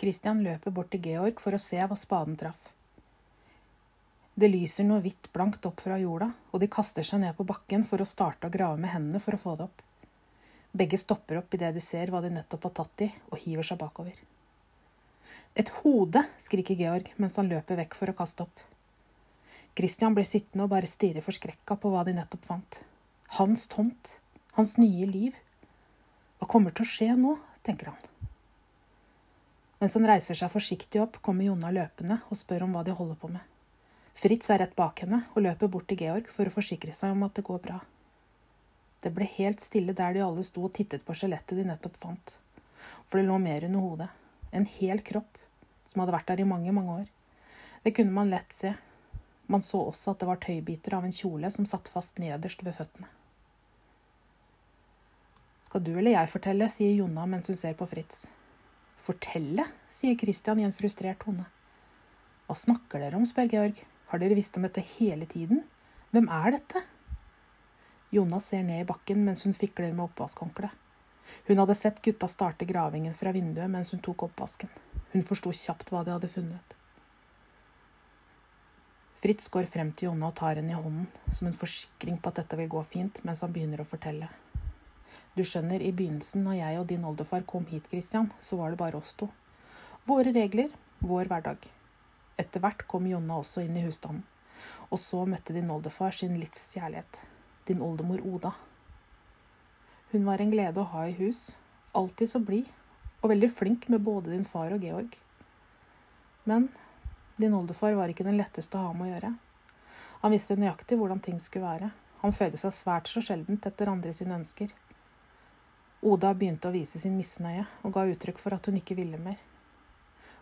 Christian løper bort til Georg for å se hva spaden traff. Det lyser noe hvitt blankt opp fra jorda, og de kaster seg ned på bakken for å starte å grave med hendene for å få det opp. Begge stopper opp idet de ser hva de nettopp har tatt i, og hiver seg bakover. Et hode! skriker Georg mens han løper vekk for å kaste opp. Christian blir sittende og bare stirre forskrekka på hva de nettopp fant. Hans tomt. Hans nye liv. Hva kommer til å skje nå, tenker han. Mens han reiser seg forsiktig opp, kommer Jonna løpende og spør om hva de holder på med. Fritz er rett bak henne og løper bort til Georg for å forsikre seg om at det går bra. Det ble helt stille der de alle sto og tittet på skjelettet de nettopp fant. For det lå mer under hodet. En hel kropp, som hadde vært der i mange, mange år. Det kunne man lett se. Man så også at det var tøybiter av en kjole som satt fast nederst ved føttene. Skal du eller jeg fortelle, sier Jonna mens hun ser på Fritz. Fortelle, sier Christian i en frustrert tone. Hva snakker dere om, spør Georg. Har dere visst om dette hele tiden? Hvem er dette? Jonna ser ned i bakken mens hun fikler med oppvaskhåndkleet. Hun hadde sett gutta starte gravingen fra vinduet mens hun tok oppvasken. Hun forsto kjapt hva de hadde funnet. Fritz går frem til Jonna og tar henne i hånden, som en forsikring på at dette vil gå fint, mens han begynner å fortelle. Du skjønner, i begynnelsen, når jeg og din oldefar kom hit, Christian, så var det bare oss to. Våre regler, vår hverdag. Etter hvert kom Jonna også inn i husstanden. Og så møtte din oldefar sin livs kjærlighet. Din oldemor Oda. Hun var en glede å ha i hus. Alltid så blid. Og veldig flink med både din far og Georg. Men din oldefar var ikke den letteste å ha med å gjøre. Han visste nøyaktig hvordan ting skulle være. Han føyde seg svært så sjeldent etter andre sine ønsker. Oda begynte å vise sin misnøye og ga uttrykk for at hun ikke ville mer.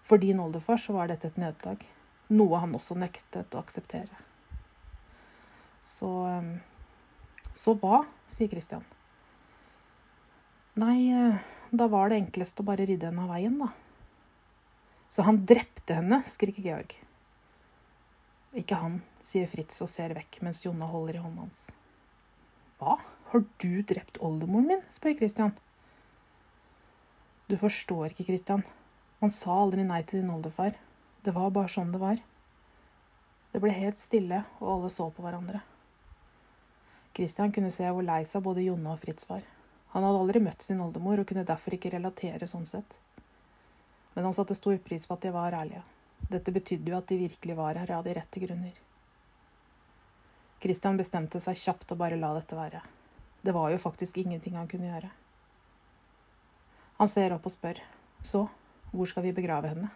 For din oldefar så var dette et nederlag, noe han også nektet å akseptere. Så Så hva? sier Christian. Nei, da var det enklest å bare rydde henne av veien, da. Så han drepte henne, skriker Georg. Ikke han, sier Fritz og ser vekk mens Jonna holder i hånden hans. Hva, har du drept oldemoren min? spør Christian. Du forstår ikke, Christian. Man sa aldri nei til din oldefar. Det var bare sånn det var. Det ble helt stille, og alle så på hverandre. Christian kunne se hvor lei seg både Jonna og Fritz var. Han hadde aldri møtt sin oldemor og kunne derfor ikke relatere sånn sett. Men han satte stor pris på at de var ærlige. Dette betydde jo at de virkelig var her av de rette grunner. Christian bestemte seg kjapt å bare la dette være. Det var jo faktisk ingenting han kunne gjøre. Han ser opp og spør. Så, hvor skal vi begrave henne?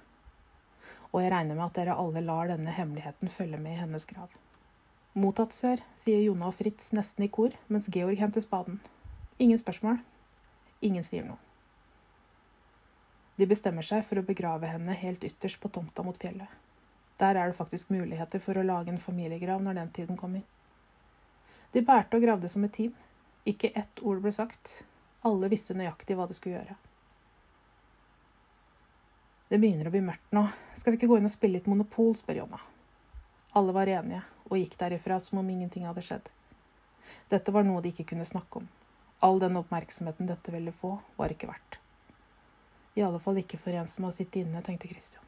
Og jeg regner med at dere alle lar denne hemmeligheten følge med i hennes grav. Mottatt, sør, sier Jonna og Fritz nesten i kor, mens Georg henter spaden. Ingen spørsmål. Ingen sier noe. De bestemmer seg for å begrave henne helt ytterst på tomta mot fjellet. Der er det faktisk muligheter for å lage en familiegrav når den tiden kommer. De bærte og gravde som et team. Ikke ett ord ble sagt. Alle visste nøyaktig hva de skulle gjøre. Det begynner å bli mørkt nå. Skal vi ikke gå inn og spille litt Monopol, spør Jonna. Alle var enige, og gikk derifra som om ingenting hadde skjedd. Dette var noe de ikke kunne snakke om. All den oppmerksomheten dette ville få, var ikke verdt. I alle fall ikke for en som har sittet inne, tenkte Christian.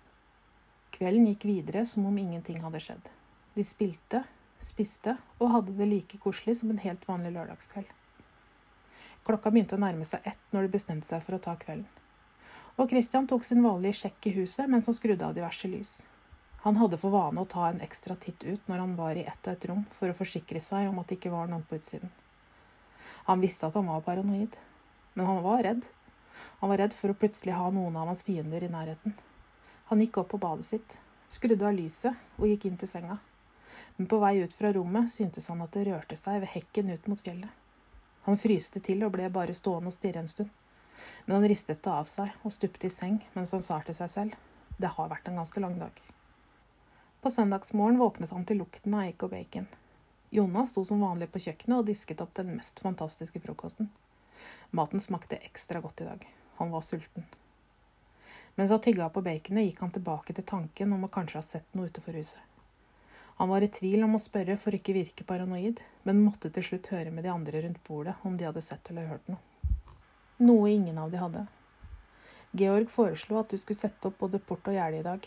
Kvelden gikk videre som om ingenting hadde skjedd. De spilte, spiste og hadde det like koselig som en helt vanlig lørdagskveld. Klokka begynte å nærme seg ett når de bestemte seg for å ta kvelden og Christian tok sin vanlige sjekk i huset mens han skrudde av diverse lys. Han hadde for vane å ta en ekstra titt ut når han var i ett og ett rom, for å forsikre seg om at det ikke var noen på utsiden. Han visste at han var paranoid, men han var redd. Han var redd for å plutselig ha noen av hans fiender i nærheten. Han gikk opp på badet sitt, skrudde av lyset og gikk inn til senga. Men på vei ut fra rommet syntes han at det rørte seg ved hekken ut mot fjellet. Han fryste til og ble bare stående og stirre en stund. Men han ristet det av seg og stupte i seng mens han sa til seg selv det har vært en ganske lang dag. På søndagsmorgen våknet han til lukten av egg og bacon. Jonna sto som vanlig på kjøkkenet og disket opp den mest fantastiske frokosten. Maten smakte ekstra godt i dag. Han var sulten. Mens han tygga på baconet, gikk han tilbake til tanken om å kanskje ha sett noe utenfor huset. Han var i tvil om å spørre for ikke virke paranoid, men måtte til slutt høre med de andre rundt bordet om de hadde sett eller hørt noe noe ingen av de hadde. Georg foreslo at du skulle sette opp både port og gjerde i dag.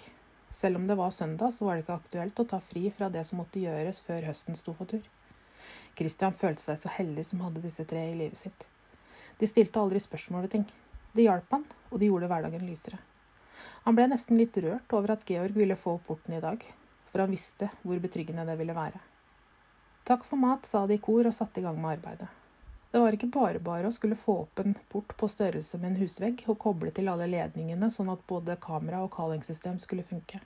Selv om det var søndag, så var det ikke aktuelt å ta fri fra det som måtte gjøres før høsten sto for tur. Christian følte seg så heldig som hadde disse tre i livet sitt. De stilte aldri spørsmål ved ting. Det hjalp han, og de gjorde hverdagen lysere. Han ble nesten litt rørt over at Georg ville få opp porten i dag, for han visste hvor betryggende det ville være. Takk for mat, sa de i kor og satte i gang med arbeidet. Det var ikke bare bare å skulle få opp en port på størrelse med en husvegg og koble til alle ledningene sånn at både kamera og callingsystem skulle funke.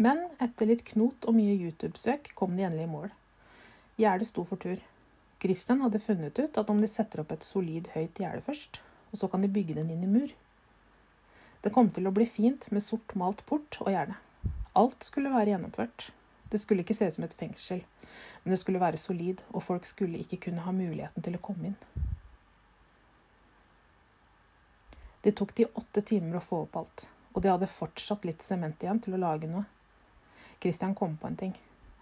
Men etter litt knot og mye YouTube-søk kom de endelig i mål. Gjerdet sto for tur. Christian hadde funnet ut at om de setter opp et solid, høyt gjerde først, og så kan de bygge den inn i mur. Det kom til å bli fint med sort malt port og gjerde. Alt skulle være gjennomført. Det skulle ikke se ut som et fengsel, men det skulle være solid, og folk skulle ikke kunne ha muligheten til å komme inn. Det tok de åtte timer å få opp alt, og de hadde fortsatt litt sement igjen til å lage noe. Christian kom på en ting.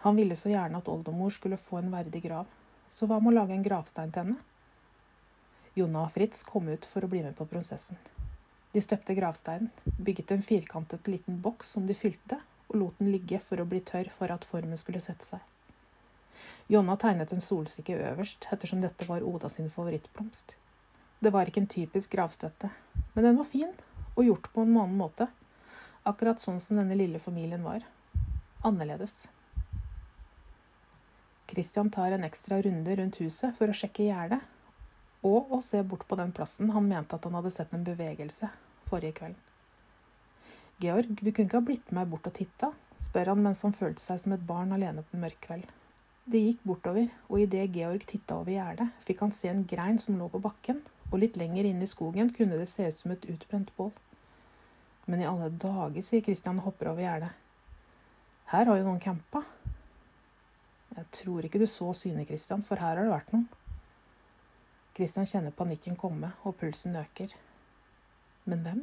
Han ville så gjerne at oldemor skulle få en verdig grav, så hva med å lage en gravstein til henne? Jonna og Fritz kom ut for å bli med på prosessen. De støpte gravsteinen, bygget en firkantet liten boks som de fylte, og lot den ligge for å bli tørr for at formen skulle sette seg. Jonna tegnet en solsikke øverst, ettersom dette var Oda sin favorittblomst. Det var ikke en typisk gravstøtte, men den var fin, og gjort på en annen måte. Akkurat sånn som denne lille familien var. Annerledes. Christian tar en ekstra runde rundt huset for å sjekke gjerdet, og å se bort på den plassen han mente at han hadde sett en bevegelse forrige kvelden. Georg, du kunne ikke ha blitt med bort og titta, spør han mens han følte seg som et barn alene på en mørk kveld. Det gikk bortover, og idet Georg titta over gjerdet, fikk han se en grein som lå på bakken, og litt lenger inne i skogen kunne det se ut som et utbrent bål. Men i alle dager, sier Christian og hopper over gjerdet. Her har jo noen campa. Jeg tror ikke du så synet, Christian, for her har det vært noen. Christian kjenner panikken komme, og pulsen øker. Men hvem?